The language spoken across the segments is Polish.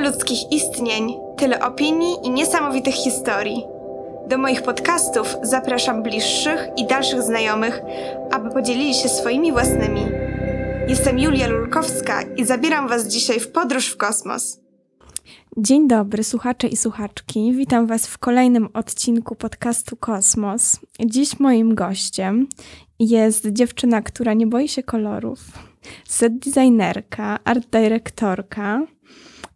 ludzkich istnień, tyle opinii i niesamowitych historii. Do moich podcastów zapraszam bliższych i dalszych znajomych, aby podzielili się swoimi własnymi. Jestem Julia Lulkowska i zabieram Was dzisiaj w podróż w kosmos. Dzień dobry, słuchacze i słuchaczki. Witam Was w kolejnym odcinku podcastu Kosmos. Dziś moim gościem jest dziewczyna, która nie boi się kolorów, set designerka, art dyrektorka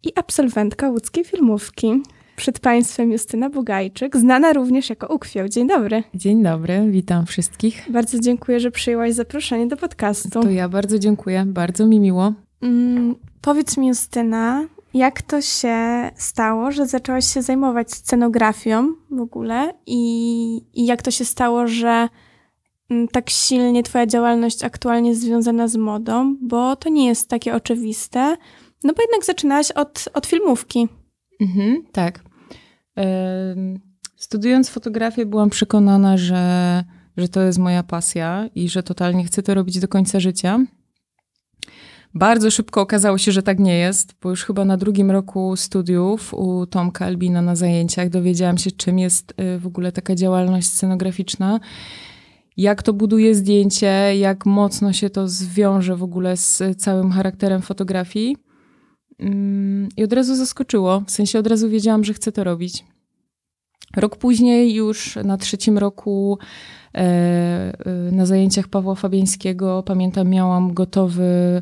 i absolwentka łódzkiej filmówki. Przed Państwem Justyna Bugajczyk, znana również jako Ukwioł. Dzień dobry. Dzień dobry, witam wszystkich. Bardzo dziękuję, że przyjęłaś zaproszenie do podcastu. To ja bardzo dziękuję, bardzo mi miło. Mm, powiedz mi, Justyna, jak to się stało, że zaczęłaś się zajmować scenografią w ogóle i, i jak to się stało, że mm, tak silnie Twoja działalność aktualnie jest związana z modą, bo to nie jest takie oczywiste. No bo jednak zaczynałaś od, od filmówki. Mhm, tak. Studiując fotografię, byłam przekonana, że, że to jest moja pasja i że totalnie chcę to robić do końca życia. Bardzo szybko okazało się, że tak nie jest, bo już chyba na drugim roku studiów u Tomka Albina na zajęciach dowiedziałam się, czym jest y, w ogóle taka działalność scenograficzna, jak to buduje zdjęcie, jak mocno się to zwiąże w ogóle z całym charakterem fotografii. Mm, I od razu zaskoczyło, w sensie od razu wiedziałam, że chcę to robić. Rok później, już na trzecim roku, e, e, na zajęciach Pawła Fabiańskiego, pamiętam, miałam gotowy,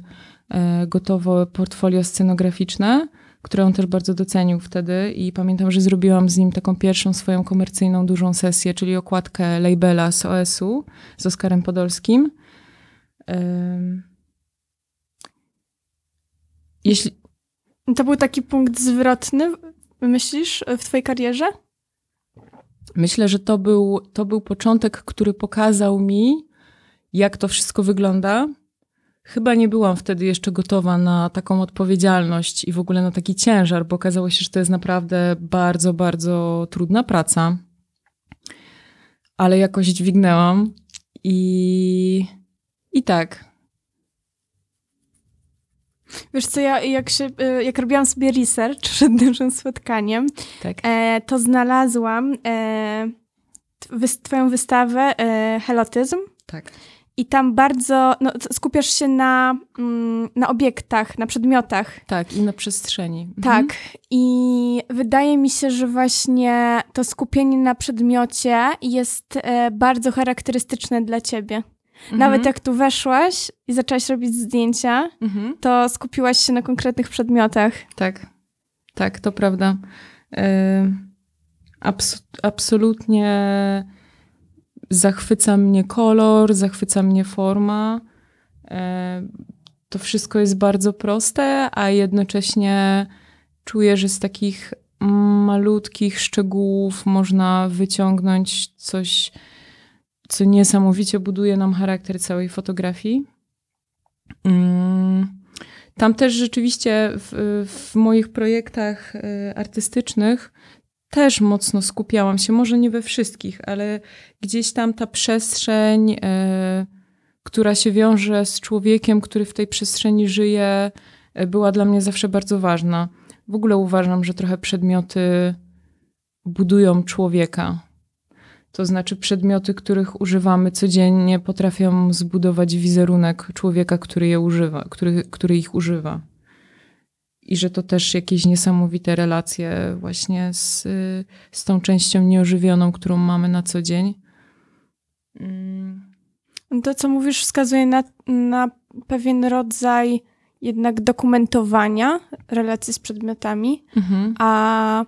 e, gotowe portfolio scenograficzne, które on też bardzo docenił wtedy. I pamiętam, że zrobiłam z nim taką pierwszą swoją komercyjną, dużą sesję, czyli okładkę labela z OS-u z Oskarem Podolskim. Jeśli, to był taki punkt zwrotny, myślisz, w twojej karierze? Myślę, że to był, to był początek, który pokazał mi, jak to wszystko wygląda. Chyba nie byłam wtedy jeszcze gotowa na taką odpowiedzialność i w ogóle na taki ciężar, bo okazało się, że to jest naprawdę bardzo, bardzo trudna praca. Ale jakoś dźwignęłam i, i tak, Wiesz co, ja jak, się, y, jak robiłam sobie research przed naszym spotkaniem, tak. e, to znalazłam e, twoją wystawę e, Helotyzm. Tak. I tam bardzo no, skupiasz się na, mm, na obiektach, na przedmiotach. Tak, i na przestrzeni. Mhm. Tak. I wydaje mi się, że właśnie to skupienie na przedmiocie jest e, bardzo charakterystyczne dla ciebie. Mhm. Nawet jak tu weszłaś i zaczęłaś robić zdjęcia, mhm. to skupiłaś się na konkretnych przedmiotach. Tak, tak, to prawda. E, abs absolutnie zachwyca mnie kolor, zachwyca mnie forma. E, to wszystko jest bardzo proste, a jednocześnie czuję, że z takich malutkich szczegółów można wyciągnąć coś co niesamowicie buduje nam charakter całej fotografii. Mm, tam też rzeczywiście w, w moich projektach e, artystycznych też mocno skupiałam się, może nie we wszystkich, ale gdzieś tam ta przestrzeń, e, która się wiąże z człowiekiem, który w tej przestrzeni żyje, e, była dla mnie zawsze bardzo ważna. W ogóle uważam, że trochę przedmioty budują człowieka. To znaczy przedmioty, których używamy codziennie, potrafią zbudować wizerunek człowieka, który je używa, który, który ich używa. I że to też jakieś niesamowite relacje właśnie z, z tą częścią nieożywioną, którą mamy na co dzień. Mm. To, co mówisz, wskazuje na, na pewien rodzaj jednak dokumentowania relacji z przedmiotami, mhm. a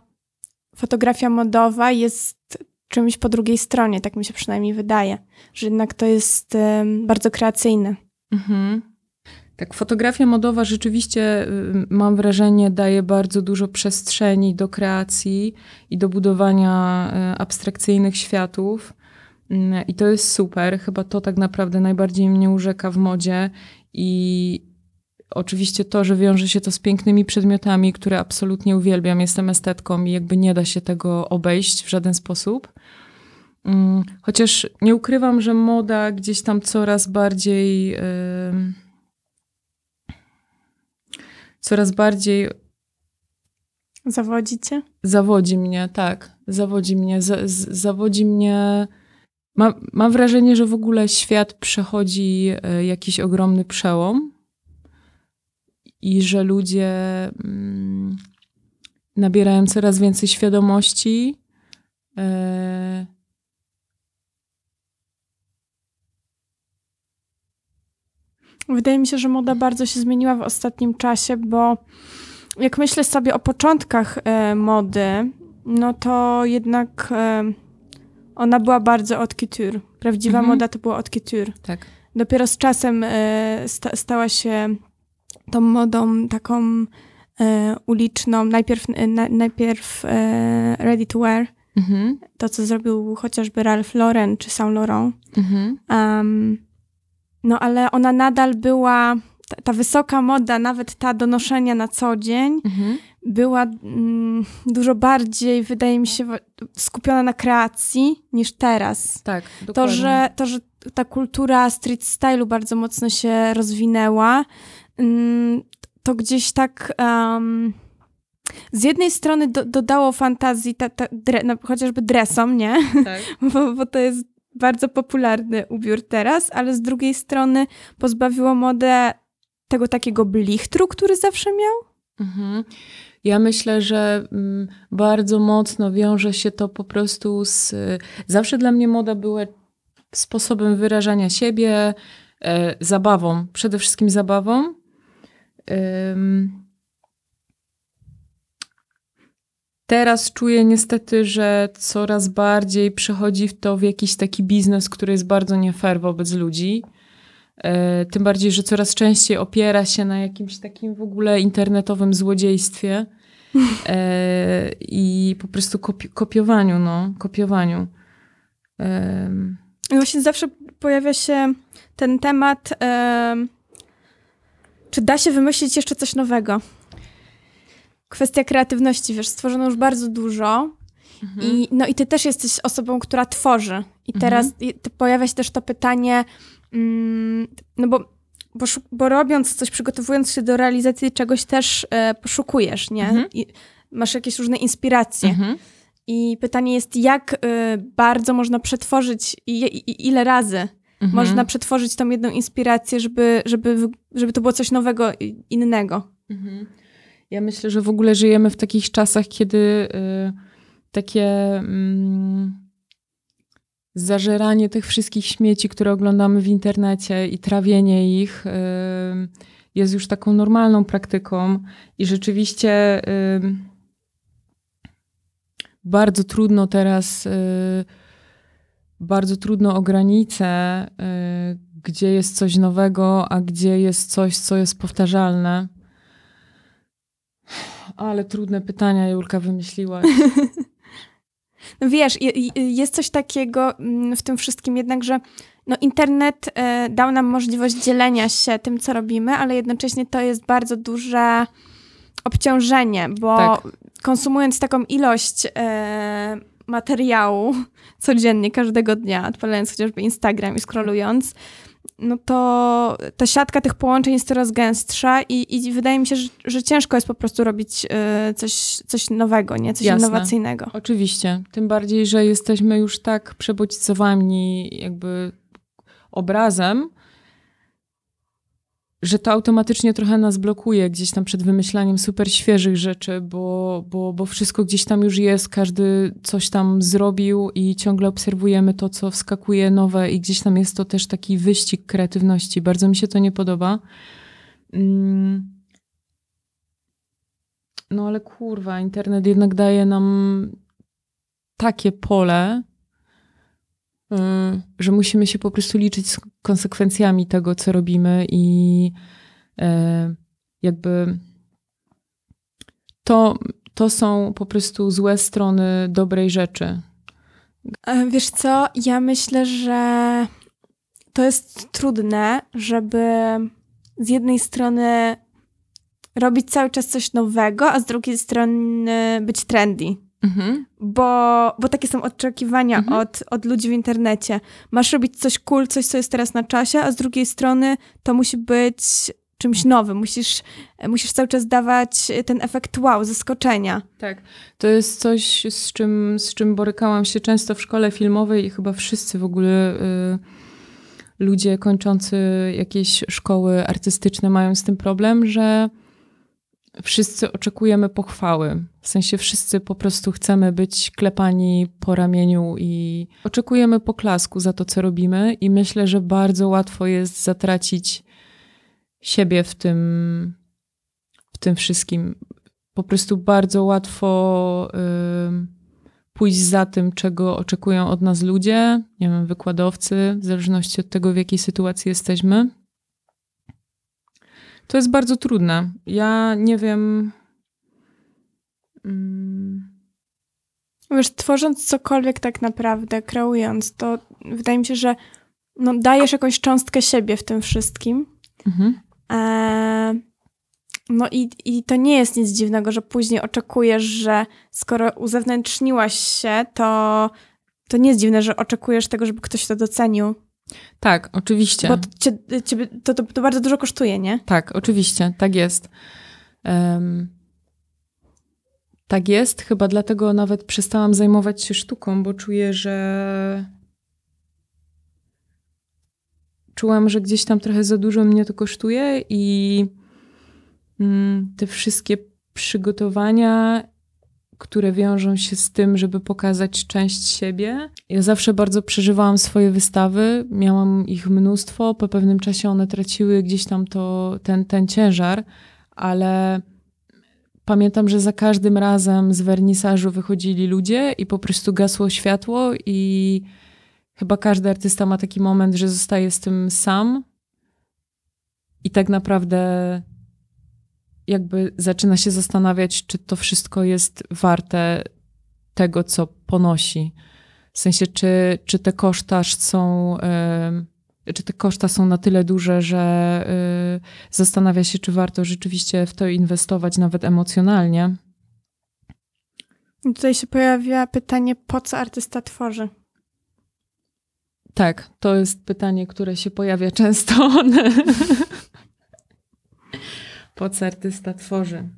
fotografia modowa jest czymś po drugiej stronie, tak mi się przynajmniej wydaje, że jednak to jest bardzo kreacyjne. Mhm. Tak, fotografia modowa rzeczywiście, mam wrażenie, daje bardzo dużo przestrzeni do kreacji i do budowania y, abstrakcyjnych światów. Mm, I to jest super. Chyba to tak naprawdę najbardziej mnie urzeka w modzie. I oczywiście to, że wiąże się to z pięknymi przedmiotami, które absolutnie uwielbiam. Jestem estetką i jakby nie da się tego obejść w żaden sposób. Mm, chociaż nie ukrywam, że moda gdzieś tam coraz bardziej. Yy, coraz bardziej Zawodzi cię? Zawodzi mnie, tak. Zawodzi mnie. Z, z, zawodzi mnie. Ma, mam wrażenie, że w ogóle świat przechodzi e, jakiś ogromny przełom i że ludzie mm, nabierają coraz więcej świadomości. E, Wydaje mi się, że moda bardzo się zmieniła w ostatnim czasie, bo jak myślę sobie o początkach e, mody, no to jednak e, ona była bardzo haute couture. Prawdziwa Mhm. moda to była haute couture. tak. Dopiero z czasem e, sta, stała się tą modą taką e, uliczną. Najpierw, e, na, najpierw e, ready to wear, Mhm. to co zrobił chociażby Ralph Lauren czy Saint Laurent. Mhm. Um, no ale ona nadal była, ta, ta wysoka moda, nawet ta do noszenia na co dzień, Mhm. była mm, dużo bardziej, wydaje mi się, skupiona na kreacji niż teraz. Tak, To dokładnie. że, to, że ta kultura street stylu bardzo mocno się rozwinęła, to gdzieś tak um, z jednej strony do, dodało fantazji ta, ta, dre, no, chociażby dresom, nie? Tak. bo, bo to jest bardzo popularny ubiór teraz, ale z drugiej strony pozbawiło modę tego takiego blichtru, który zawsze miał. Mhm. Ja myślę, że mm, bardzo mocno wiąże się to po prostu z. Zawsze dla mnie moda była sposobem wyrażania siebie, e, zabawą, przede wszystkim zabawą. Teraz czuję niestety, że coraz bardziej przechodzi w to w jakiś taki biznes, który jest bardzo nie fair wobec ludzi. E, Tym bardziej, że coraz częściej opiera się na jakimś takim w ogóle internetowym złodziejstwie e, i po prostu kopi- kopiowaniu, no, kopiowaniu. I właśnie zawsze pojawia się ten temat, em, czy da się wymyślić jeszcze coś nowego. Kwestia kreatywności, wiesz, stworzono już bardzo dużo i, no, i ty też jesteś osobą, która tworzy. I teraz i to pojawia się też to pytanie, mm, no bo, bo, bo robiąc coś, przygotowując się do realizacji czegoś też e, poszukujesz, nie? Mhm. I masz jakieś różne inspiracje. Mhm. I pytanie jest, jak y, bardzo można przetworzyć i, i ile razy Mhm. można przetworzyć tą jedną inspirację, żeby, żeby, żeby to było coś nowego, i innego. Mhm. Ja myślę, że w ogóle żyjemy w takich czasach, kiedy y, takie mm, zażeranie tych wszystkich śmieci, które oglądamy w internecie i trawienie ich y, jest już taką normalną praktyką i rzeczywiście y, bardzo trudno teraz, y, bardzo trudno o granice, y, gdzie jest coś nowego, a gdzie jest coś, co jest powtarzalne. Ale trudne pytania Julka wymyśliłaś. No wiesz, jest coś takiego mm, w tym wszystkim jednak, że no internet e, dał nam możliwość dzielenia się tym, co robimy, ale jednocześnie to jest bardzo duże obciążenie, bo Tak. konsumując taką ilość e, materiału codziennie, każdego dnia, odpalając chociażby Instagram i scrollując, no to ta siatka tych połączeń jest coraz gęstsza i, i wydaje mi się, że, że ciężko jest po prostu robić e, coś, coś nowego, nie? Coś Jasne. innowacyjnego. Oczywiście. Tym bardziej, że jesteśmy już tak przebodźcowani jakby obrazem, że to automatycznie trochę nas blokuje gdzieś tam przed wymyślaniem super świeżych rzeczy, bo, bo, bo wszystko gdzieś tam już jest, każdy coś tam zrobił i ciągle obserwujemy to, co wskakuje nowe i gdzieś tam jest to też taki wyścig kreatywności. Bardzo mi się to nie podoba. Mm. No ale kurwa, internet jednak daje nam takie pole, że musimy się po prostu liczyć z konsekwencjami tego, co robimy i e, jakby to, to są po prostu złe strony dobrej rzeczy. E, Wiesz co, ja myślę, że to jest trudne, żeby z jednej strony robić cały czas coś nowego, a z drugiej strony być trendy. Mhm. Bo, bo takie są oczekiwania Mhm. od, od ludzi w internecie. Masz robić coś cool, coś, co jest teraz na czasie, a z drugiej strony to musi być czymś nowym. Musisz, musisz cały czas dawać ten efekt wow, zaskoczenia. Tak, to jest coś, z czym, z czym borykałam się często w szkole filmowej i chyba wszyscy w ogóle y, ludzie kończący jakieś szkoły artystyczne mają z tym problem, że wszyscy oczekujemy pochwały. W sensie wszyscy po prostu chcemy być klepani po ramieniu i oczekujemy poklasku za to, co robimy, i myślę, że bardzo łatwo jest zatracić siebie w tym, w tym wszystkim. Po prostu bardzo łatwo pójść za tym, czego oczekują od nas ludzie, nie wiem, wykładowcy, w zależności od tego, w jakiej sytuacji jesteśmy. To jest bardzo trudne. Ja nie wiem. Mm, Wiesz, tworząc cokolwiek tak naprawdę, kreując, to wydaje mi się, że no, dajesz jakąś cząstkę siebie w tym wszystkim. mhm. Eee, no i, i to nie jest nic dziwnego, że później oczekujesz, że skoro uzewnętrzniłaś się, to, to nie jest dziwne, że oczekujesz tego, żeby ktoś to docenił. Tak, oczywiście. Bo to, cie, ciebie, to, to, to bardzo dużo kosztuje, nie? Tak, oczywiście, tak jest. Em, tak jest, chyba dlatego nawet przestałam zajmować się sztuką, bo czuję, że. Czułam, że gdzieś tam trochę za dużo mnie to kosztuje i mm, te wszystkie przygotowania, które wiążą się z tym, żeby pokazać część siebie. Ja zawsze bardzo przeżywałam swoje wystawy, miałam ich mnóstwo, po pewnym czasie one traciły gdzieś tam to, ten, ten ciężar, ale pamiętam, że za każdym razem z wernisażu wychodzili ludzie i po prostu gasło światło i chyba każdy artysta ma taki moment, że zostaje z tym sam i tak naprawdę jakby zaczyna się zastanawiać, czy to wszystko jest warte tego, co ponosi. W sensie, czy, czy te koszta są, y, czy te koszta są na tyle duże, że y, zastanawia się, czy warto rzeczywiście w to inwestować, nawet emocjonalnie. Tutaj się pojawia pytanie, po co artysta tworzy? Tak, to jest pytanie, które się pojawia często. po co artysta tworzy?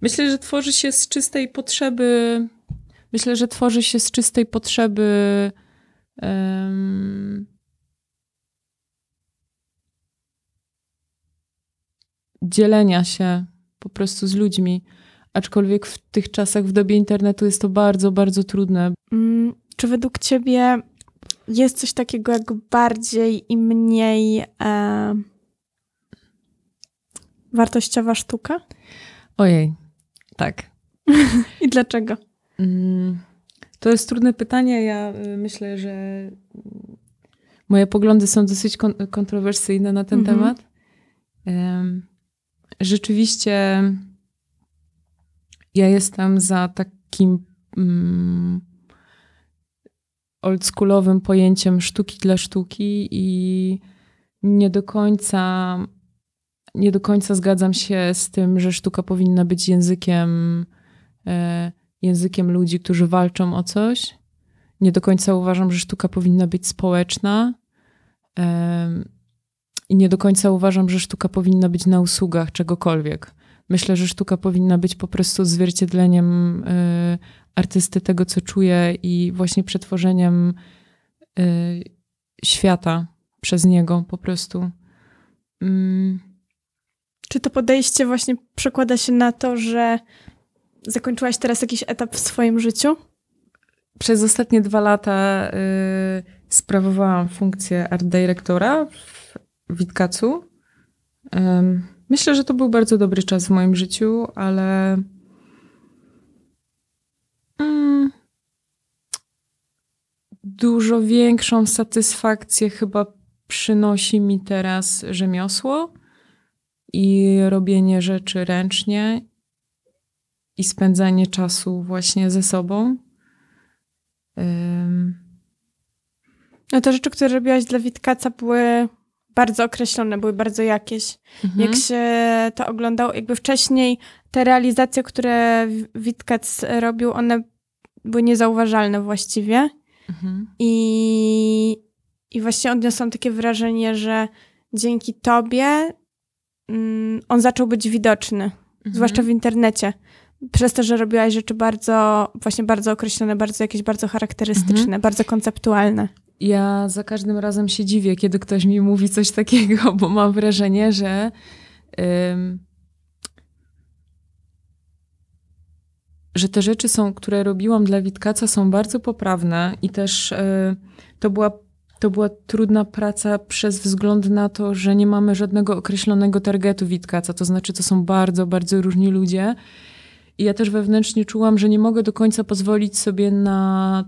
Myślę, że tworzy się z czystej potrzeby. Myślę, że tworzy się z czystej potrzeby. Um, dzielenia się po prostu z ludźmi. Aczkolwiek w tych czasach, w dobie internetu jest to bardzo, bardzo trudne. Mm, czy według ciebie jest coś takiego jak bardziej i mniej wartościowa sztuka? Ojej, tak. I dlaczego? Mm, To jest trudne pytanie. Ja y, myślę, że moje poglądy są dosyć kon- kontrowersyjne na ten Mhm. temat. Em, Rzeczywiście ja jestem za takim mm, oldschoolowym pojęciem sztuki dla sztuki i nie do końca nie do końca zgadzam się z tym, że sztuka powinna być językiem e, językiem ludzi, którzy walczą o coś. Nie do końca uważam, że sztuka powinna być społeczna. Em, I nie do końca uważam, że sztuka powinna być na usługach czegokolwiek. Myślę, że sztuka powinna być po prostu zwierciedleniem y, artysty tego, co czuje i właśnie przetworzeniem świata przez niego po prostu. Mm, Czy to podejście właśnie przekłada się na to, że zakończyłaś teraz jakiś etap w swoim życiu? Przez ostatnie dwa lata y, sprawowałam funkcję art dyrektora w Witkacu. Myślę, że to był bardzo dobry czas w moim życiu, ale mm, dużo większą satysfakcję chyba przynosi mi teraz rzemiosło i robienie rzeczy ręcznie i spędzanie czasu właśnie ze sobą. No te rzeczy, które robiłaś dla Witkaca były bardzo określone, były bardzo jakieś. mhm. Jak się to oglądało, jakby wcześniej te realizacje, które Witkac robił, one były niezauważalne właściwie. Mhm. I, I właśnie odniosłam takie wrażenie, że dzięki tobie on zaczął być widoczny, Mhm. zwłaszcza w internecie. Przez to, że robiłaś rzeczy bardzo, właśnie bardzo określone, bardzo jakieś bardzo charakterystyczne, Mhm. bardzo konceptualne. Ja za każdym razem się dziwię, kiedy ktoś mi mówi coś takiego, bo mam wrażenie, że ym, że te rzeczy są, które robiłam dla Witkaca są bardzo poprawne i też y, to była to była trudna praca przez wzgląd na to, że nie mamy żadnego określonego targetu Witkaca, to znaczy to są bardzo, bardzo różni ludzie. I ja też wewnętrznie czułam, że nie mogę do końca pozwolić sobie na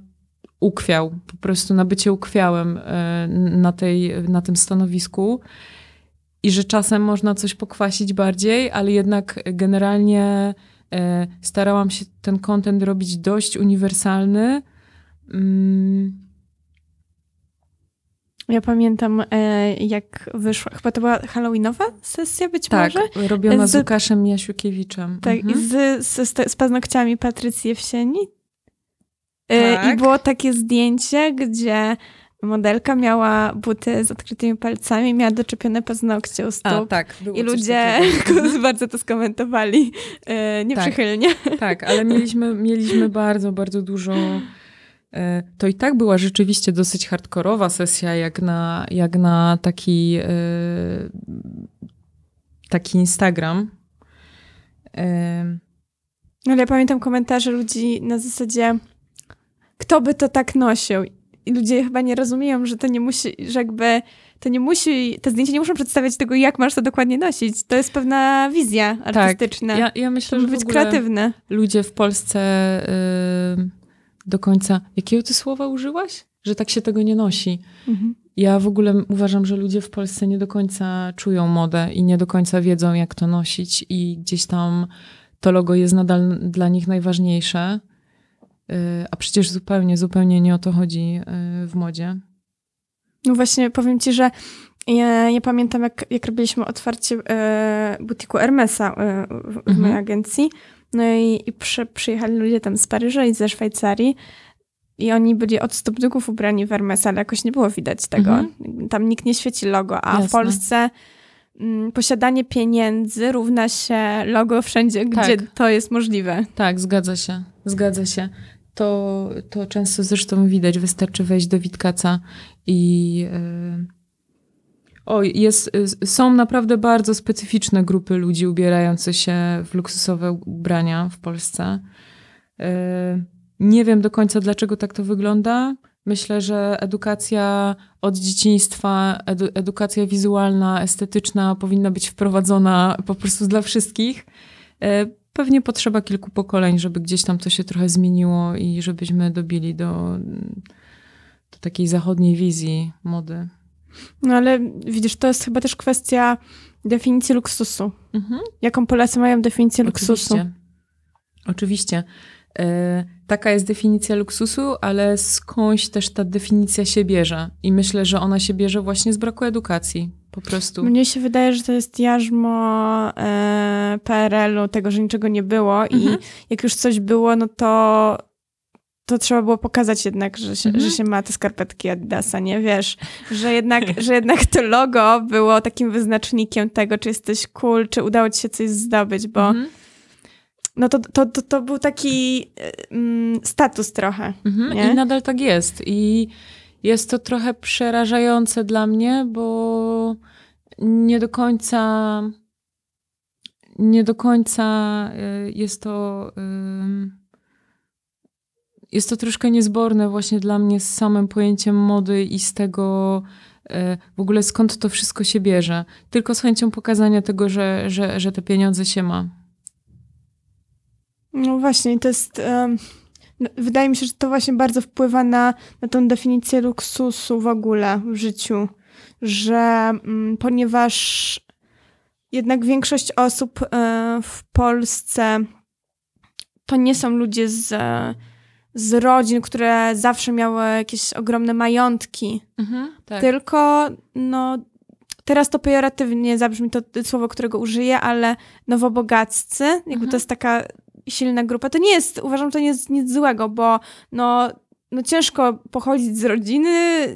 ukwiał, po prostu na bycie ukwiałem e, na, tej, na tym stanowisku. I że czasem można coś pokwasić bardziej, ale jednak generalnie e, starałam się ten content robić dość uniwersalny. Mm, Ja pamiętam, e, jak wyszła, chyba to była halloweenowa sesja być tak, może? robiona z, Z- Łukaszem Jasiukiewiczem. Tak, Mhm. i z, z, z, paznokciami Patrycji Jewsieni. E, Tak. I było takie zdjęcie, gdzie modelka miała buty z odkrytymi palcami, miała doczepione paznokcie u stóp. A, tak, I ludzie bardzo to skomentowali e, nieprzychylnie. Tak, ale mieliśmy, mieliśmy bardzo, bardzo dużo. E, To i tak była rzeczywiście dosyć hardkorowa sesja, jak na, jak na taki, e, taki Instagram. E, Ale ja pamiętam komentarze ludzi na zasadzie, kto by to tak nosił? I ludzie chyba nie rozumieją, że to nie musi, że jakby to nie musi, te zdjęcia nie muszą przedstawiać tego, jak masz to dokładnie nosić. To jest pewna wizja artystyczna. ja, ja myślę, to że być kreatywne. ludzie w Polsce e, do końca... Jakiego ty słowa użyłaś? Że tak się tego nie nosi. Mhm. Ja w ogóle uważam, że ludzie w Polsce nie do końca czują modę i nie do końca wiedzą, jak to nosić, i gdzieś tam to logo jest nadal dla nich najważniejsze. Yy, A przecież zupełnie, zupełnie nie o to chodzi yy, w modzie. No właśnie, powiem ci, że ja, ja pamiętam, jak, jak robiliśmy otwarcie e, butiku Hermesa w, w Mhm. mojej agencji. No i, i przy, przyjechali ludzie tam z Paryża i ze Szwajcarii. I oni byli od stóp do głów ubrani w Hermesa, ale jakoś nie było widać tego. Mhm. Tam nikt nie świeci logo, a Jasne. w Polsce mm, posiadanie pieniędzy równa się logo wszędzie, gdzie Tak. to jest możliwe. Tak, zgadza się, zgadza się. To, to często zresztą widać, wystarczy wejść do Witkaca i... Yy... Oj, jest, y, są naprawdę bardzo specyficzne grupy ludzi ubierających się w luksusowe ubrania w Polsce. Yy, Nie wiem do końca, dlaczego tak to wygląda. Myślę, że edukacja od dzieciństwa, edu, edukacja wizualna, estetyczna powinna być wprowadzona po prostu dla wszystkich. Yy, Pewnie potrzeba kilku pokoleń, żeby gdzieś tam to się trochę zmieniło i żebyśmy dobili do, do takiej zachodniej wizji mody. No ale widzisz, to jest chyba też kwestia definicji luksusu. Mhm. Jaką Polacy mają definicję luksusu? Oczywiście. Oczywiście. E, taka jest definicja luksusu, ale skądś też ta definicja się bierze. I myślę, że ona się bierze właśnie z braku edukacji. Po prostu. Mnie się wydaje, że to jest jarzmo e, PRL-u, tego, że niczego nie było i Mhm. jak już coś było, no to to trzeba było pokazać jednak, że się, Mhm. że się ma te skarpetki Adidasa, nie? Wiesz, że jednak, że jednak to logo było takim wyznacznikiem tego, czy jesteś cool, czy udało ci się coś zdobyć, bo Mhm. no to, to, to, to był taki e, mm, status trochę. Mhm. I nadal tak jest. I jest to trochę przerażające dla mnie, bo nie do końca nie do końca y, jest to ym, jest to troszkę niezborne właśnie dla mnie z samym pojęciem mody i z tego y, w ogóle skąd to wszystko się bierze. Tylko z chęcią pokazania tego, że, że, że te pieniądze się ma. No właśnie, to jest. em, no, wydaje mi się, że to właśnie bardzo wpływa na, na tą definicję luksusu w ogóle w życiu. Że mm, ponieważ jednak większość osób e, w Polsce to nie są ludzie z, z rodzin, które zawsze miały jakieś ogromne majątki. tak. Tylko no, teraz to pejoratywnie zabrzmi to słowo, którego użyję, ale nowobogaccy, jakby Mhm. to jest taka silna grupa. To nie jest, uważam, to nie jest nic złego, bo no, no ciężko pochodzić z rodziny,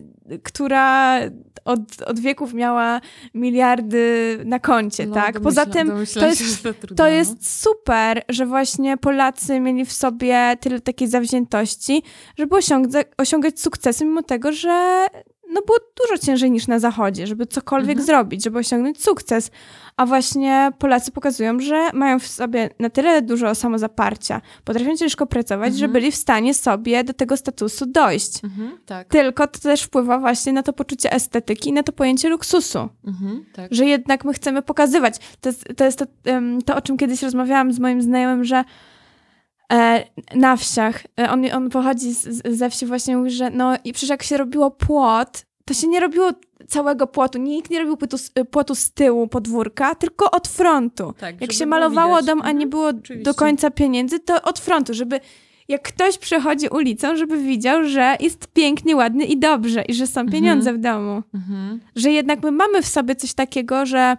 która od, od wieków miała miliardy na koncie, No, tak? Poza tym to jest, to no. jest super, że właśnie Polacy mieli w sobie tyle takiej zawziętości, żeby osiągać, osiągać sukcesy, mimo tego, że no było dużo ciężej niż na Zachodzie, żeby cokolwiek Mhm. zrobić, żeby osiągnąć sukces. A właśnie Polacy pokazują, że mają w sobie na tyle dużo samozaparcia, potrafią ciężko pracować, że Mhm. byli w stanie sobie do tego statusu dojść. Mhm, tak. Tylko to też wpływa właśnie na to poczucie estetyki i na to pojęcie luksusu Mhm, tak. że jednak my chcemy pokazywać. To jest to, jest to, to o czym kiedyś rozmawiałam z moim znajomym, że na wsiach, e, on, on pochodzi z, ze wsi, właśnie mówi, że no i przecież jak się robiło płot, to się nie robiło całego płotu, nikt nie robił płotu, z- płotu z tyłu podwórka, tylko od frontu. tak Jak się malowało widać. dom, a nie Mhm. było oczywiście. do końca pieniędzy, to od frontu, żeby jak ktoś przechodzi ulicą, żeby widział, że jest pięknie, ładny i dobrze i że są Mhm. pieniądze w domu Mhm. że jednak my mamy w sobie coś takiego, że,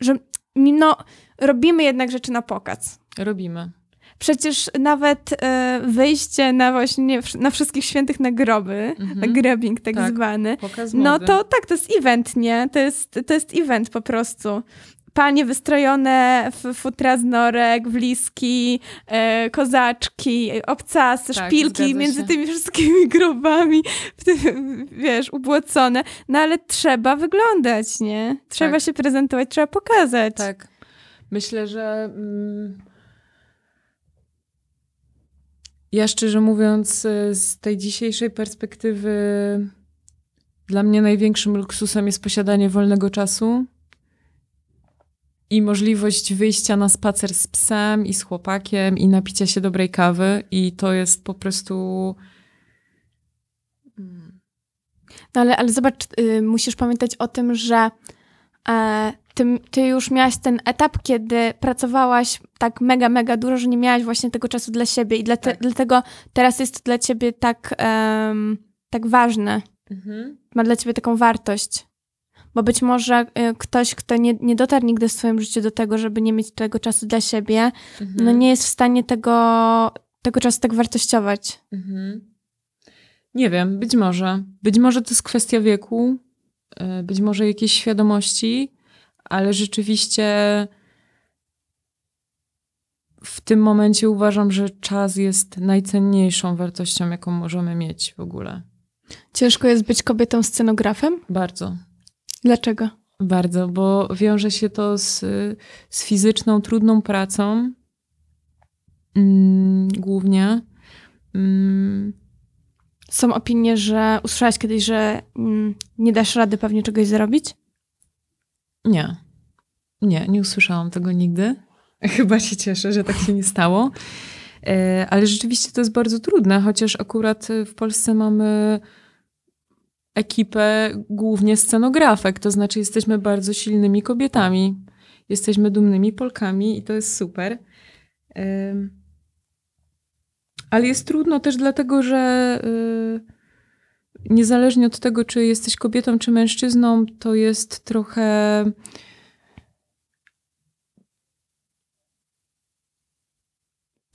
że no, robimy jednak rzeczy na pokaz. Robimy. Przecież nawet e, wyjście na właśnie na wszystkich świętych na groby, Mhm. na grabbing tak, Tak. zwany, no to tak, to jest event, nie? To jest, to jest event po prostu. Panie wystrojone w futra z norek, w liski, e, kozaczki, obcasy, Tak, szpilki między się. tymi wszystkimi grobami, tym, wiesz, ubłocone. No ale trzeba wyglądać, nie? Trzeba Tak. się prezentować, trzeba pokazać. Tak. Myślę, że. Mm, ja szczerze mówiąc, y, z tej dzisiejszej perspektywy, dla mnie największym luksusem jest posiadanie wolnego czasu i możliwość wyjścia na spacer z psem i z chłopakiem i napicia się dobrej kawy. I to jest po prostu. mm, No ale, ale zobacz, y, musisz pamiętać o tym, że e, ty, ty już miałaś ten etap, kiedy pracowałaś tak mega, mega dużo, że nie miałaś właśnie tego czasu dla siebie i dla te, Tak. dlatego teraz jest to dla ciebie tak, em, tak ważne, Mhm. ma dla ciebie taką wartość. Bo być może y, ktoś, kto nie, nie dotarł nigdy w swoim życiu do tego, żeby nie mieć tego czasu dla siebie, Mhm. no nie jest w stanie tego, tego czasu tak wartościować. Mhm. Nie wiem, być może. Być może to jest kwestia wieku, y, być może jakiejś świadomości, ale rzeczywiście w tym momencie uważam, że czas jest najcenniejszą wartością, jaką możemy mieć w ogóle. Ciężko jest być kobietą scenografem? Bardzo. Dlaczego? Bardzo, bo wiąże się to z, z fizyczną, trudną pracą. Mm, głównie. Mm, Są opinie, że usłyszałaś kiedyś, że mm, nie dasz rady pewnie czegoś zrobić? Nie. Nie, nie usłyszałam tego nigdy. Chyba się cieszę, że tak się nie stało. E, Ale rzeczywiście to jest bardzo trudne, chociaż akurat w Polsce mamy ekipę głównie scenografek, to znaczy jesteśmy bardzo silnymi kobietami. Jesteśmy dumnymi Polkami i to jest super. Em, Ale jest trudno też dlatego, że niezależnie od tego, czy jesteś kobietą, czy mężczyzną, to jest trochę.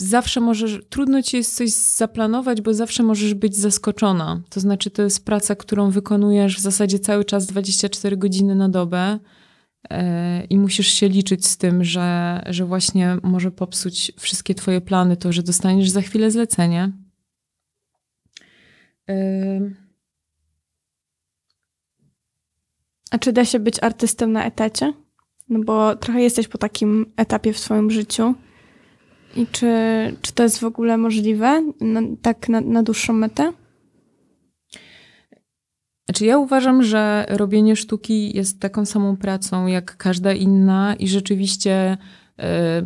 Zawsze możesz, trudno ci jest coś zaplanować, bo zawsze możesz być zaskoczona. To znaczy, to jest praca, którą wykonujesz w zasadzie cały czas 24 godziny na dobę e, i musisz się liczyć z tym, że, że właśnie może popsuć wszystkie twoje plany, to, że dostaniesz za chwilę zlecenie. Ym, A czy da się być artystą na etacie? No bo trochę jesteś po takim etapie w swoim życiu. I czy, czy to jest w ogóle możliwe? No, tak na, na dłuższą metę? Znaczy, ja uważam, że robienie sztuki jest taką samą pracą jak każda inna, i rzeczywiście e,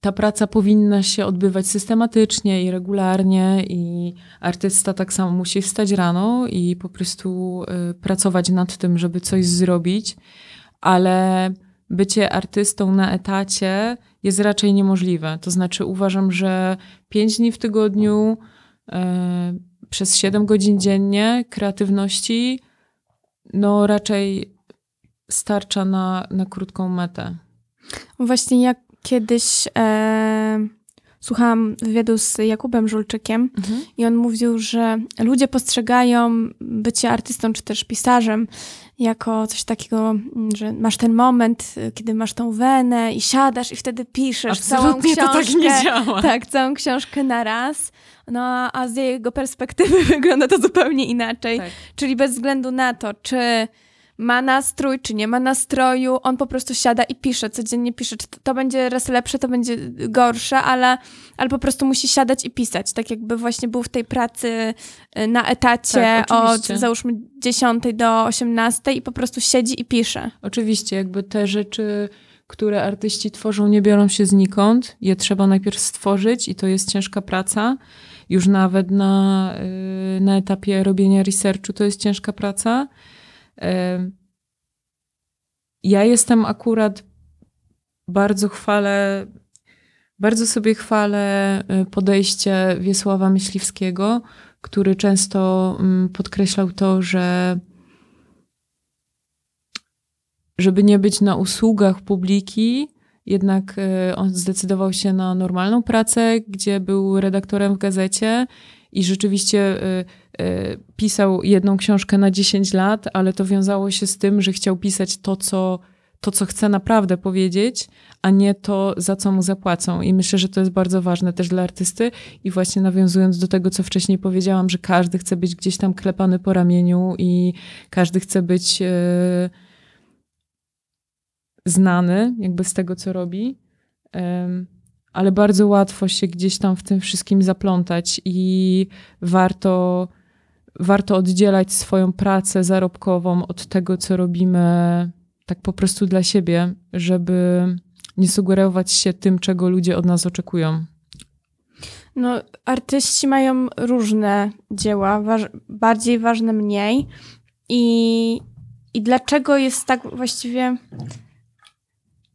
ta praca powinna się odbywać systematycznie i regularnie, i artysta tak samo musi wstać rano i po prostu e, pracować nad tym, żeby coś zrobić, ale bycie artystą na etacie jest raczej niemożliwe. To znaczy, uważam, że pięć dni w tygodniu. e, przez 7 godzin dziennie kreatywności, no raczej starcza na, na krótką metę. Właśnie jak kiedyś e, słuchałam wywiadu z Jakubem Żulczykiem Mhm. i on mówił, że ludzie postrzegają bycie artystą czy też pisarzem jako coś takiego, mm, że masz ten moment, y, kiedy masz tą wenę i siadasz i wtedy piszesz całą Absolutnie książkę. to tak nie działa. Tak, całą książkę na raz. No a z jego perspektywy wygląda to zupełnie inaczej. Tak. Czyli bez względu na to, czy ma nastrój, czy nie ma nastroju, on po prostu siada i pisze, codziennie pisze. Czy to, to będzie raz lepsze, to będzie gorsze, ale, ale po prostu musi siadać i pisać. Tak jakby właśnie był w tej pracy y, na etacie Tak, od załóżmy 10 do 18 i po prostu siedzi i pisze. Oczywiście, jakby te rzeczy, które artyści tworzą, nie biorą się znikąd. Je trzeba najpierw stworzyć i to jest ciężka praca. Już nawet na, y, na etapie robienia researchu to jest ciężka praca. Ja jestem akurat bardzo chwalę, bardzo sobie chwalę y, podejście Wiesława Myśliwskiego, który często mm, podkreślał to, że żeby nie być na usługach publiki, jednak e, on zdecydował się na normalną pracę, gdzie był redaktorem w gazecie i rzeczywiście e, pisał jedną książkę na 10 lat, ale to wiązało się z tym, że chciał pisać to, co, to, co chce naprawdę powiedzieć, a nie to, za co mu zapłacą. I myślę, że to jest bardzo ważne też dla artysty. I właśnie nawiązując do tego, co wcześniej powiedziałam, że każdy chce być gdzieś tam klepany po ramieniu i każdy chce być. E, znany jakby z tego, co robi, em, ale bardzo łatwo się gdzieś tam w tym wszystkim zaplątać i warto, warto oddzielać swoją pracę zarobkową od tego, co robimy tak po prostu dla siebie, żeby nie sugerować się tym, czego ludzie od nas oczekują. No, artyści mają różne dzieła, bardziej ważne mniej. I, I dlaczego jest tak właściwie.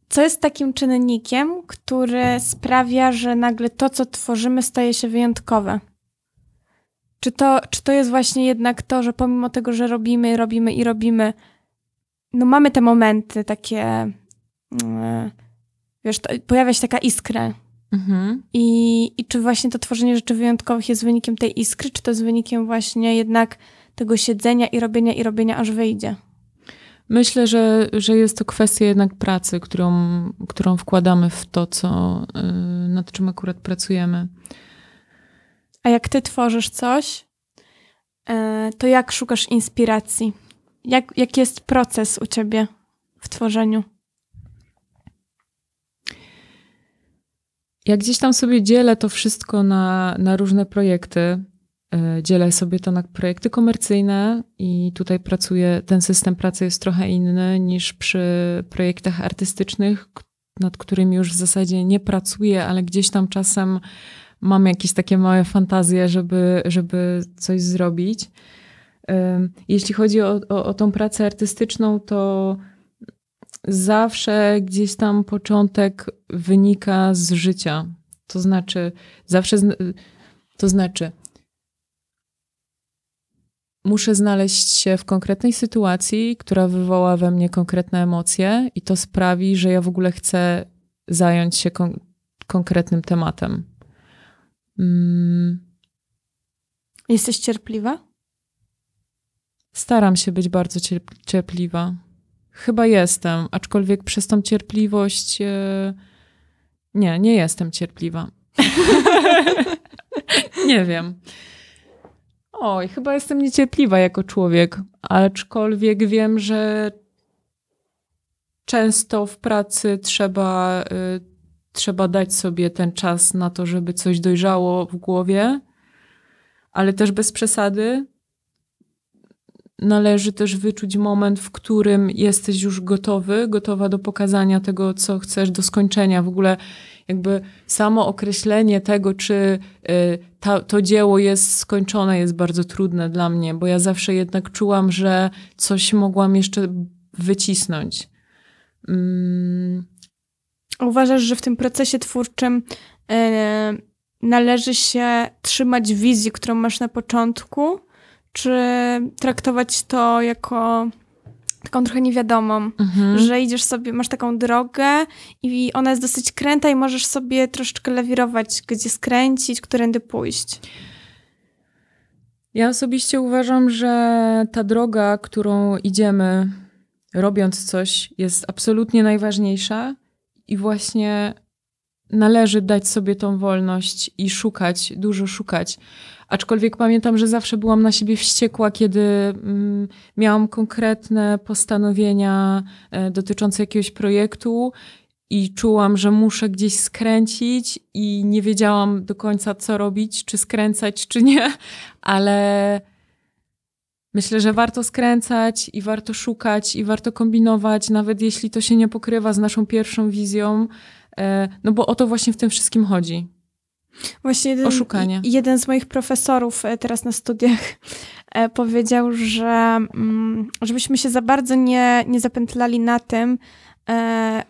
Co jest takim czynnikiem, który sprawia, że nagle to, co tworzymy, staje się wyjątkowe? Czy to, czy to jest właśnie jednak to, że pomimo tego, że robimy, robimy i robimy, no mamy te momenty takie, mm, wiesz, to, pojawia się taka iskra, Mhm. i, I czy właśnie to tworzenie rzeczy wyjątkowych jest wynikiem tej iskry, czy to jest wynikiem właśnie jednak tego siedzenia i robienia i robienia, aż wyjdzie? Myślę, że, że jest to kwestia jednak pracy, którą, którą wkładamy w to, co, y, nad czym akurat pracujemy. A jak ty tworzysz coś, e, to jak szukasz inspiracji? Jak, jaki jest proces u ciebie w tworzeniu? Jak gdzieś tam sobie dzielę to wszystko na, na różne projekty, y, dzielę sobie to na projekty komercyjne i tutaj pracuję, ten system pracy jest trochę inny niż przy projektach artystycznych, nad którymi już w zasadzie nie pracuję, ale gdzieś tam czasem mam jakieś takie małe fantazje, żeby, żeby coś zrobić. Jeśli chodzi o, o, o tą pracę artystyczną, to zawsze gdzieś tam początek wynika z życia. To znaczy, zawsze, to znaczy, muszę znaleźć się w konkretnej sytuacji, która wywoła we mnie konkretne emocje, i to sprawi, że ja w ogóle chcę zająć się kon- konkretnym tematem. Mm, Jesteś cierpliwa? Staram się być bardzo cierp- cierpliwa. Chyba jestem, aczkolwiek przez tą cierpliwość. e, Nie, nie jestem cierpliwa. nie wiem. Oj, chyba jestem niecierpliwa jako człowiek, aczkolwiek wiem, że często w pracy trzeba, y, trzeba dać sobie ten czas na to, żeby coś dojrzało w głowie, ale też bez przesady. Należy też wyczuć moment, w którym jesteś już gotowy, gotowa do pokazania tego, co chcesz, do skończenia. W ogóle jakby samo określenie tego, czy y, ta, to dzieło jest skończone, jest bardzo trudne dla mnie, bo ja zawsze jednak czułam, że coś mogłam jeszcze wycisnąć. Mm, Uważasz, że w tym procesie twórczym e, należy się trzymać wizji, którą masz na początku, czy traktować to jako taką trochę niewiadomą, Mhm. że idziesz sobie, masz taką drogę i ona jest dosyć kręta i możesz sobie troszeczkę lewirować, gdzie skręcić, którędy pójść. Ja osobiście uważam, że ta droga, którą idziemy, robiąc coś, jest absolutnie najważniejsza i właśnie należy dać sobie tą wolność i szukać, dużo szukać. Aczkolwiek pamiętam, że zawsze byłam na siebie wściekła, kiedy mm, miałam konkretne postanowienia e, dotyczące jakiegoś projektu i czułam, że muszę gdzieś skręcić i nie wiedziałam do końca, co robić, czy skręcać, czy nie, ale myślę, że warto skręcać i warto szukać i warto kombinować, nawet jeśli to się nie pokrywa z naszą pierwszą wizją, e, no bo o to właśnie w tym wszystkim chodzi. Właśnie jeden, Oszukanie. jeden z moich profesorów e, teraz na studiach e, powiedział, że mm, żebyśmy się za bardzo nie, nie zapętlali na tym,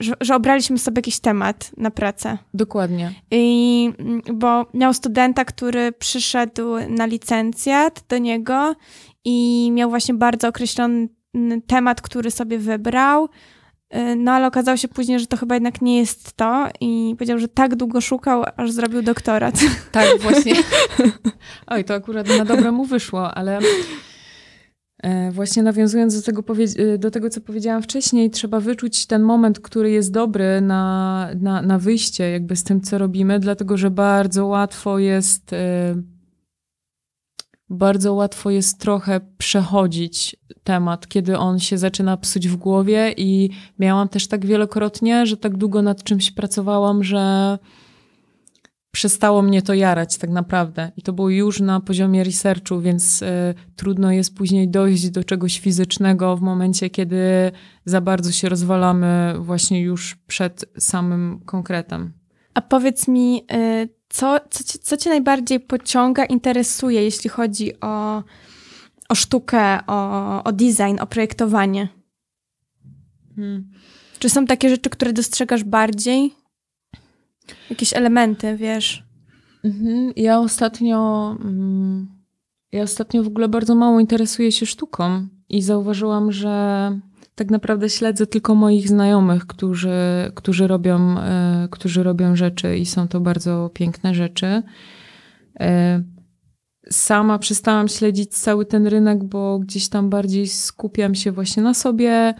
że, że obraliśmy sobie jakiś temat na pracę. Dokładnie. I, mm, bo miał studenta, który przyszedł na licencjat do niego i miał właśnie bardzo określony temat, który sobie wybrał. Y, No ale okazało się później, że to chyba jednak nie jest to i powiedział, że tak długo szukał, aż zrobił doktorat. Tak, właśnie. Oj, to akurat na dobre mu wyszło, ale e, właśnie nawiązując do tego, e, do tego, co powiedziałam wcześniej, trzeba wyczuć ten moment, który jest dobry na, na, na wyjście jakby z tym, co robimy, dlatego że bardzo łatwo jest e, bardzo łatwo jest trochę przechodzić temat, kiedy on się zaczyna psuć w głowie i miałam też tak wielokrotnie, że tak długo nad czymś pracowałam, że przestało mnie to jarać tak naprawdę. I to było już na poziomie researchu, więc y, trudno jest później dojść do czegoś fizycznego w momencie, kiedy za bardzo się rozwalamy właśnie już przed samym konkretem. A powiedz mi, y, co, co, ci, co cię najbardziej pociąga, interesuje, jeśli chodzi o, o sztukę, o, o design, o projektowanie? Hmm. Czy są takie rzeczy, które dostrzegasz bardziej? Jakieś elementy, wiesz? Mhm. Ja ostatnio, mm, ja ostatnio w ogóle bardzo mało interesuję się sztuką i zauważyłam, że tak naprawdę śledzę tylko moich znajomych, którzy, którzy, robią, e, którzy robią rzeczy i są to bardzo piękne rzeczy. E, Sama przestałam śledzić cały ten rynek, bo gdzieś tam bardziej skupiam się właśnie na sobie,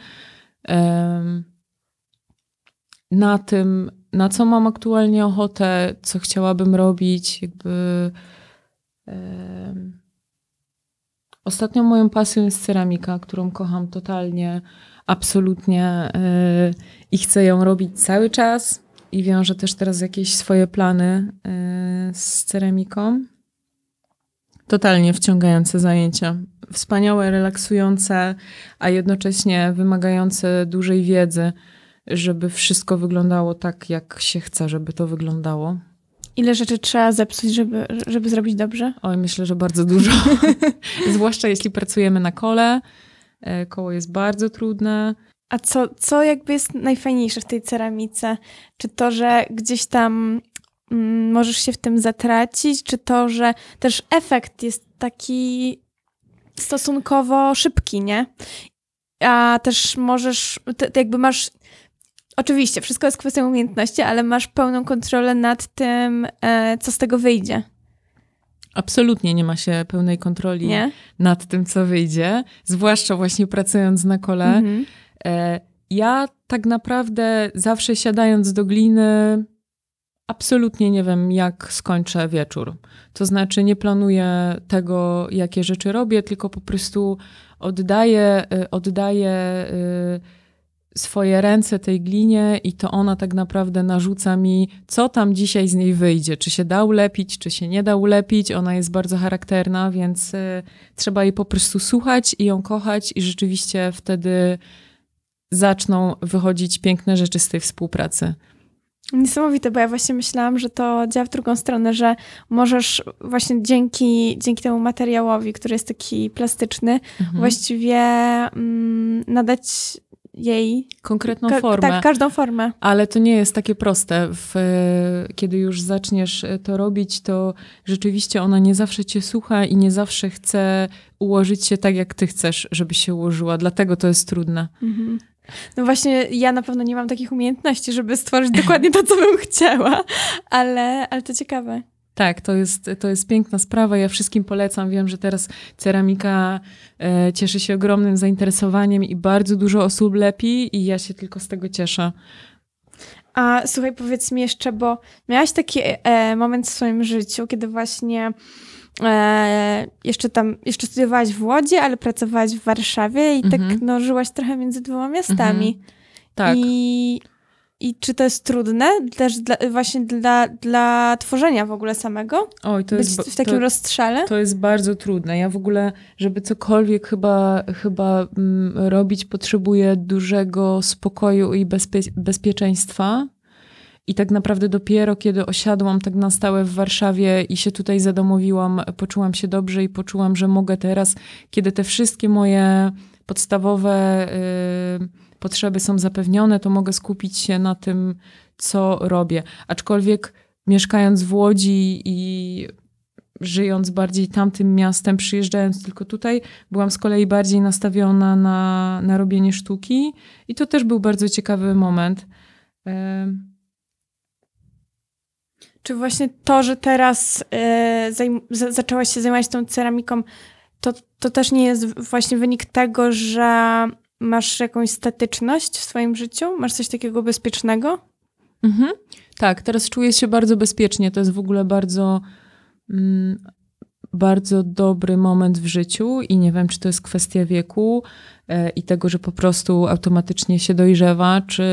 na tym, na co mam aktualnie ochotę, co chciałabym robić, jakby. Ostatnią moją pasją jest ceramika, którą kocham totalnie, absolutnie e, i chcę ją robić cały czas. I wiążę też teraz jakieś swoje plany e, z ceramiką. Totalnie wciągające zajęcia. Wspaniałe, relaksujące, a jednocześnie wymagające dużej wiedzy, żeby wszystko wyglądało tak, jak się chce, żeby to wyglądało. Ile rzeczy trzeba zepsuć, żeby, żeby zrobić dobrze? Oj, myślę, że bardzo dużo. Zwłaszcza jeśli pracujemy na kole. E, Koło jest bardzo trudne. A co, co jakby jest najfajniejsze w tej ceramice? Czy to, że gdzieś tam mm, możesz się w tym zatracić, czy to, że też efekt jest taki stosunkowo szybki, nie? A też możesz, te, te jakby masz, oczywiście, wszystko jest kwestią umiejętności, ale masz pełną kontrolę nad tym, e, co z tego wyjdzie, Absolutnie nie ma się pełnej kontroli nie? nad tym, co wyjdzie. Zwłaszcza właśnie pracując na kole. Mhm. E, Ja tak naprawdę zawsze siadając do gliny, absolutnie nie wiem, jak skończę wieczór. To znaczy, nie planuję tego, jakie rzeczy robię, tylko po prostu oddaję, y, oddaję y, swoje ręce tej glinie i to ona tak naprawdę narzuca mi, co tam dzisiaj z niej wyjdzie. Czy się da ulepić, czy się nie da ulepić. Ona jest bardzo charakterna, więc y, trzeba jej po prostu słuchać i ją kochać i rzeczywiście wtedy zaczną wychodzić piękne rzeczy z tej współpracy. Niesamowite, bo ja właśnie myślałam, że to działa w drugą stronę, że możesz właśnie dzięki, dzięki temu materiałowi, który jest taki plastyczny, Mhm. właściwie mm, nadać jej Konkretną ka- formę. tak, każdą formę. Ale to nie jest takie proste. W, kiedy już zaczniesz to robić, to rzeczywiście ona nie zawsze cię słucha i nie zawsze chce ułożyć się tak, jak ty chcesz, żeby się ułożyła. Dlatego to jest trudne. Mhm. No właśnie, ja na pewno nie mam takich umiejętności, żeby stworzyć dokładnie to, co bym chciała, ale, ale to ciekawe. Tak, to jest, to jest piękna sprawa. Ja wszystkim polecam. Wiem, że teraz ceramika e, cieszy się ogromnym zainteresowaniem i bardzo dużo osób lepi i ja się tylko z tego cieszę. A słuchaj, powiedz mi jeszcze, bo miałaś taki e, moment w swoim życiu, kiedy właśnie e, jeszcze tam, jeszcze studiowałaś w Łodzi, ale pracowałaś w Warszawie i tak Mhm. no, żyłaś trochę między dwoma miastami. Tak. I, I czy to jest trudne też dla, właśnie dla, dla tworzenia w ogóle samego? Oj, to Być jest, w takim to, rozstrzale? to jest bardzo trudne. Ja w ogóle, żeby cokolwiek chyba, chyba mm, robić, potrzebuję dużego spokoju i bezpie- bezpieczeństwa. I tak naprawdę dopiero kiedy osiadłam tak na stałe w Warszawie i się tutaj zadomowiłam, poczułam się dobrze i poczułam, że mogę teraz, kiedy te wszystkie moje podstawowe y, potrzeby są zapewnione, to mogę skupić się na tym, co robię. Aczkolwiek mieszkając w Łodzi i żyjąc bardziej tamtym miastem, przyjeżdżając tylko tutaj, byłam z kolei bardziej nastawiona na, na robienie sztuki i to też był bardzo ciekawy moment. Czy właśnie to, że teraz za- zaczęłaś się zajmować tą ceramiką, to, to też nie jest właśnie wynik tego, że masz jakąś statyczność w swoim życiu? Masz coś takiego bezpiecznego? Mhm. Tak, teraz czuję się bardzo bezpiecznie. To jest w ogóle bardzo, mm, bardzo dobry moment w życiu i nie wiem, czy to jest kwestia wieku e, i tego, że po prostu automatycznie się dojrzewa, czy,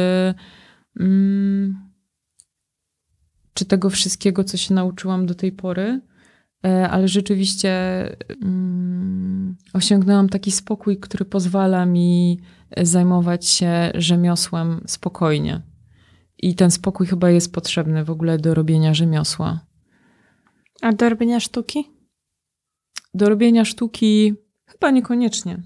mm, czy tego wszystkiego, co się nauczyłam do tej pory. E, Ale rzeczywiście mm, osiągnęłam taki spokój, który pozwala mi zajmować się rzemiosłem spokojnie. I ten spokój chyba jest potrzebny w ogóle do robienia rzemiosła. A do robienia sztuki? Do robienia sztuki chyba niekoniecznie.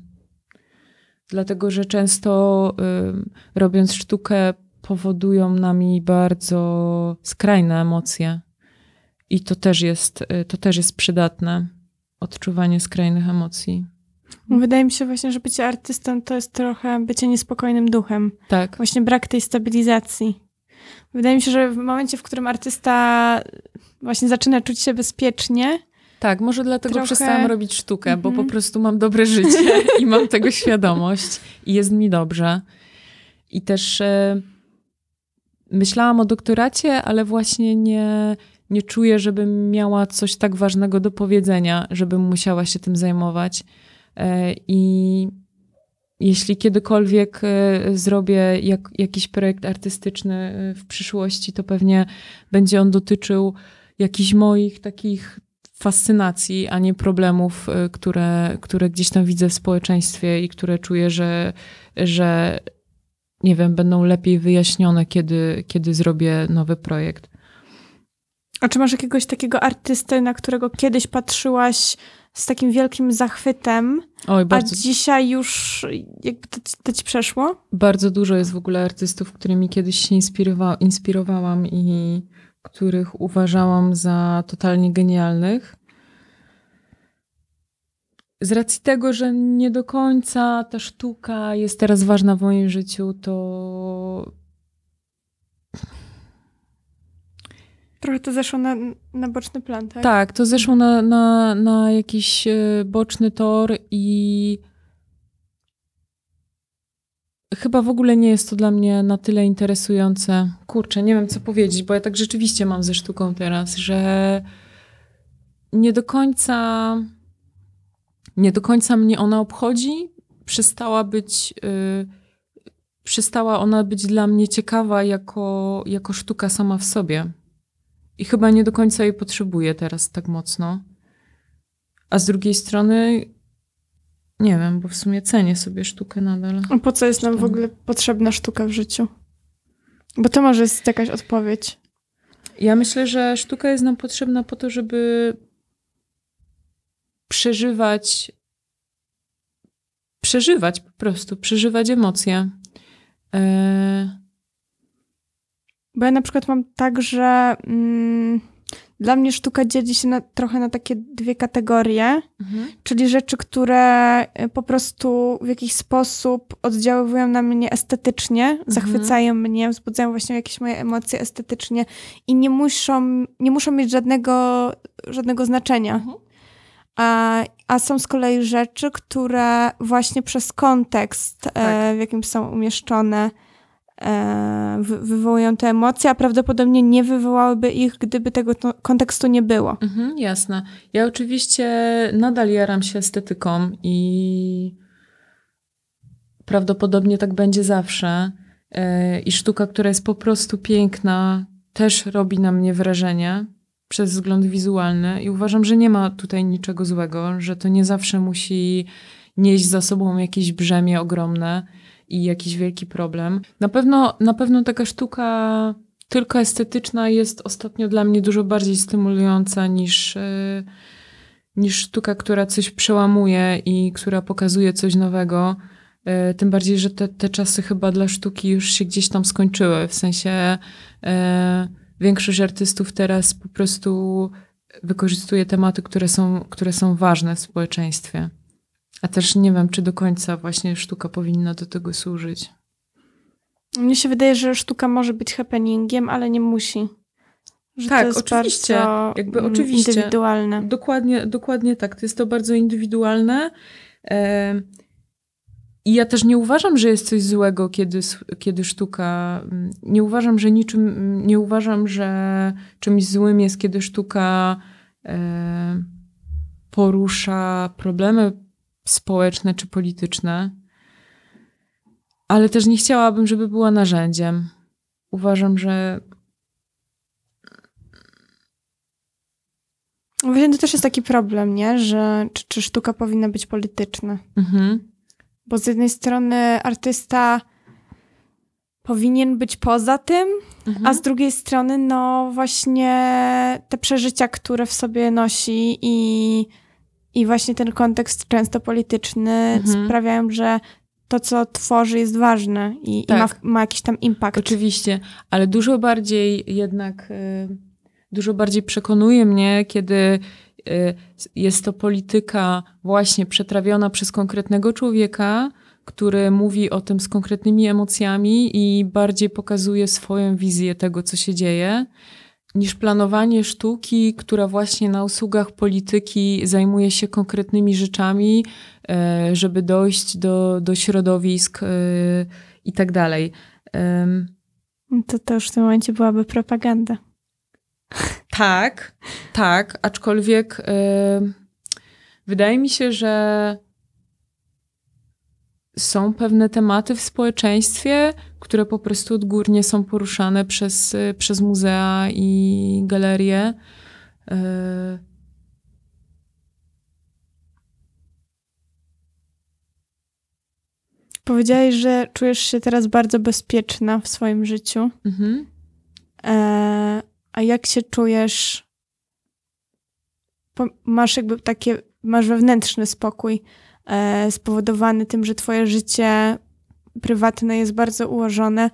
Dlatego, że często ym, robiąc sztukę powodują nami bardzo skrajne emocje. I to też jest, y, to też jest przydatne. Odczuwanie skrajnych emocji. Wydaje mi się właśnie, że bycie artystą to jest trochę bycie niespokojnym duchem. Tak. Właśnie brak tej stabilizacji. Wydaje mi się, że w momencie, w którym artysta właśnie zaczyna czuć się bezpiecznie, Tak, może dlatego Trochę- przestałam robić sztukę, bo Mhm. po prostu mam dobre życie i mam tego świadomość i jest mi dobrze. I też e, myślałam o doktoracie, ale właśnie nie, nie czuję, żebym miała coś tak ważnego do powiedzenia, żebym musiała się tym zajmować. E, I jeśli kiedykolwiek e, zrobię jak, jakiś projekt artystyczny e, w przyszłości, to pewnie będzie on dotyczył jakichś moich takich fascynacji, a nie problemów, które, które gdzieś tam widzę w społeczeństwie i które czuję, że, że nie wiem, będą lepiej wyjaśnione, kiedy, kiedy zrobię nowy projekt. A czy masz jakiegoś takiego artystę, na którego kiedyś patrzyłaś z takim wielkim zachwytem, Oj, a bardzo, dzisiaj już jakby to, ci- to ci przeszło? bardzo dużo jest w ogóle artystów, którymi kiedyś się inspirowa- inspirowałam i których uważałam za totalnie genialnych. Z racji tego, że nie do końca ta sztuka jest teraz ważna w moim życiu, to Trochę to zeszło na, na boczny plan, tak? Tak, to zeszło na, na, na jakiś e, boczny tor i chyba w ogóle nie jest to dla mnie na tyle interesujące. Kurczę, nie wiem co powiedzieć, bo ja tak rzeczywiście mam ze sztuką teraz, że nie do końca nie do końca mnie ona obchodzi. Przestała być y, przestała ona być dla mnie ciekawa jako, jako sztuka sama w sobie. I chyba nie do końca jej potrzebuję teraz tak mocno. A z drugiej strony, nie wiem, bo w sumie cenię sobie sztukę nadal. A po co jest nam w ogóle potrzebna sztuka w życiu? Bo to może jest jakaś odpowiedź. Ja myślę, że sztuka jest nam potrzebna po to, żeby przeżywać, przeżywać po prostu, przeżywać emocje. E, Bo ja na przykład mam tak, że mm, dla mnie sztuka dzieli się na, trochę na takie dwie kategorie, mhm. czyli rzeczy, które y, po prostu w jakiś sposób oddziaływują na mnie estetycznie, zachwycają mnie, wzbudzają właśnie jakieś moje emocje estetycznie i nie muszą, nie muszą mieć żadnego, żadnego znaczenia. Mhm. A, a są z kolei rzeczy, które właśnie przez kontekst, e, Tak. w jakim są umieszczone, e, wywołują te emocje, a prawdopodobnie nie wywołałyby ich, gdyby tego kontekstu nie było. Mhm, jasne. Ja oczywiście nadal jaram się estetyką i prawdopodobnie tak będzie zawsze. E, I sztuka, która jest po prostu piękna, też robi na mnie wrażenie przez wzgląd wizualny. I uważam, że nie ma tutaj niczego złego, że to nie zawsze musi nieść za sobą jakieś brzemię ogromne i jakiś wielki problem. Na pewno, na pewno taka sztuka tylko estetyczna jest ostatnio dla mnie dużo bardziej stymulująca niż, e, niż sztuka, która coś przełamuje i która pokazuje coś nowego. E, Tym bardziej, że te, te czasy chyba dla sztuki już się gdzieś tam skończyły. W sensie e, większość artystów teraz po prostu wykorzystuje tematy, które są, które są ważne w społeczeństwie. A też nie wiem, czy do końca właśnie sztuka powinna do tego służyć. Mnie się wydaje, że sztuka może być happeningiem, ale nie musi. Że Tak, oczywiście. Jakby mm, oczywiście. Indywidualne. Dokładnie, dokładnie tak. To jest to bardzo indywidualne. I ja też nie uważam, że jest coś złego, kiedy, kiedy sztuka. mm, Nie uważam, że niczym. mm, Nie uważam, że czymś złym jest, kiedy sztuka porusza problemy społeczne czy polityczne. Ale też nie chciałabym, żeby była narzędziem. Uważam, że Właśnie to też jest taki problem, nie? Że czy, czy sztuka powinna być polityczna? mhm, Bo z jednej strony artysta powinien być poza tym, mhm. a z drugiej strony, no właśnie te przeżycia, które w sobie nosi i, i właśnie ten kontekst często polityczny Mhm. sprawiają, że to, co tworzy, jest ważne i, Tak. i ma, ma jakiś tam impact. Oczywiście, ale dużo bardziej jednak, y, dużo bardziej przekonuje mnie, kiedy y, jest to polityka właśnie przetrawiona przez konkretnego człowieka, który mówi o tym z konkretnymi emocjami i bardziej pokazuje swoją wizję tego, co się dzieje, niż planowanie sztuki, która właśnie na usługach polityki zajmuje się konkretnymi rzeczami, y, żeby dojść do, do środowisk y, i tak dalej. To, to już w tym momencie byłaby propaganda. Tak, tak, aczkolwiek wydaje mi się, że są pewne tematy w społeczeństwie, które po prostu odgórnie są poruszane przez, y, przez muzea i galerie. Y, Powiedziałeś, że czujesz się teraz bardzo bezpieczna w swoim życiu. mhm. E, a jak się czujesz? Masz jakby takie, masz wewnętrzny spokój spowodowany tym, że twoje życie prywatne jest bardzo ułożone.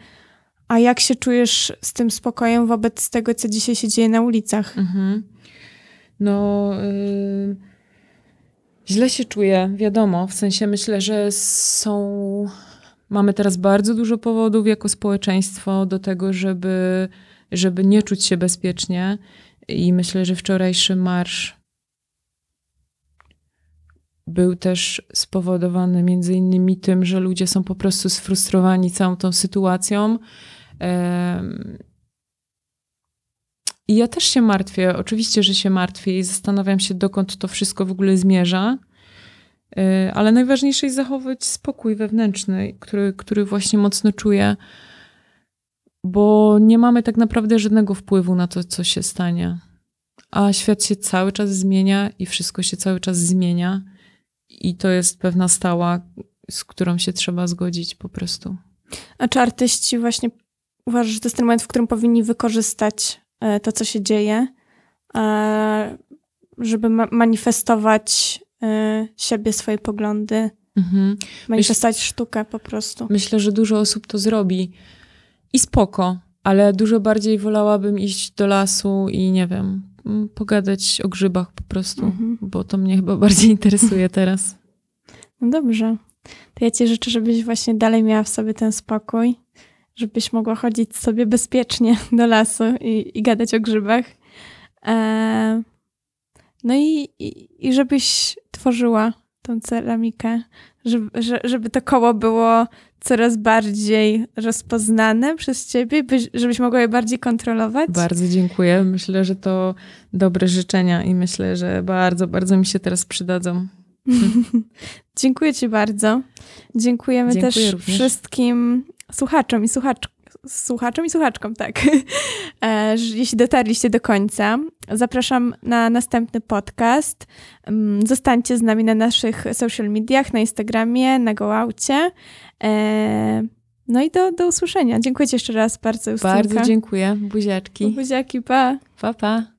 A jak się czujesz z tym spokojem wobec tego, co dzisiaj się dzieje na ulicach? Mhm. No, y, źle się czuję, wiadomo. W sensie myślę, że są. Mamy teraz bardzo dużo powodów jako społeczeństwo do tego, żeby, żeby nie czuć się bezpiecznie. I myślę, że wczorajszy marsz był też spowodowany między innymi tym, że ludzie są po prostu sfrustrowani całą tą sytuacją. I ja też się martwię, oczywiście, że się martwię i zastanawiam się, dokąd to wszystko w ogóle zmierza. Y, Ale najważniejsze jest zachować spokój wewnętrzny, który, który właśnie mocno czuję, bo nie mamy tak naprawdę żadnego wpływu na to, co się stanie. A świat się cały czas zmienia i wszystko się cały czas zmienia. I to jest pewna stała, z którą się trzeba zgodzić po prostu. A czy artyści właśnie uważasz, że to jest ten moment, w którym powinni wykorzystać e, to, co się dzieje, e, żeby ma- manifestować e, siebie, swoje poglądy Mhm. manifestować sztukę po prostu. Myślę, że dużo osób to zrobi. I spoko, ale dużo bardziej wolałabym iść do lasu i nie wiem, pogadać o grzybach po prostu, Mhm. bo to mnie chyba bardziej interesuje teraz. No dobrze. To ja ci życzę, żebyś właśnie dalej miała w sobie ten spokój, żebyś mogła chodzić sobie bezpiecznie do lasu i, i gadać o grzybach. E, no i, i, i żebyś tworzyła tą ceramikę, żeby, że- żeby to koło było coraz bardziej rozpoznane przez ciebie, byś, żebyś mogła je bardziej kontrolować. Bardzo dziękuję. Myślę, że to dobre życzenia i myślę, że bardzo, bardzo mi się teraz przydadzą. Dziękuję Ci bardzo. Dziękujemy Dziękuję też również. wszystkim słuchaczom i słuchaczkom. Słuchaczom i słuchaczkom, tak. E, Jeśli dotarliście do końca, zapraszam na następny podcast. Mm, Zostańcie z nami na naszych social mediach, na Instagramie, na Gołaucie. E, No i do, do usłyszenia. Dziękuję Ci jeszcze raz bardzo, Justynka. Bardzo dziękuję. Buziaczki. Buziaki, pa. Pa, pa.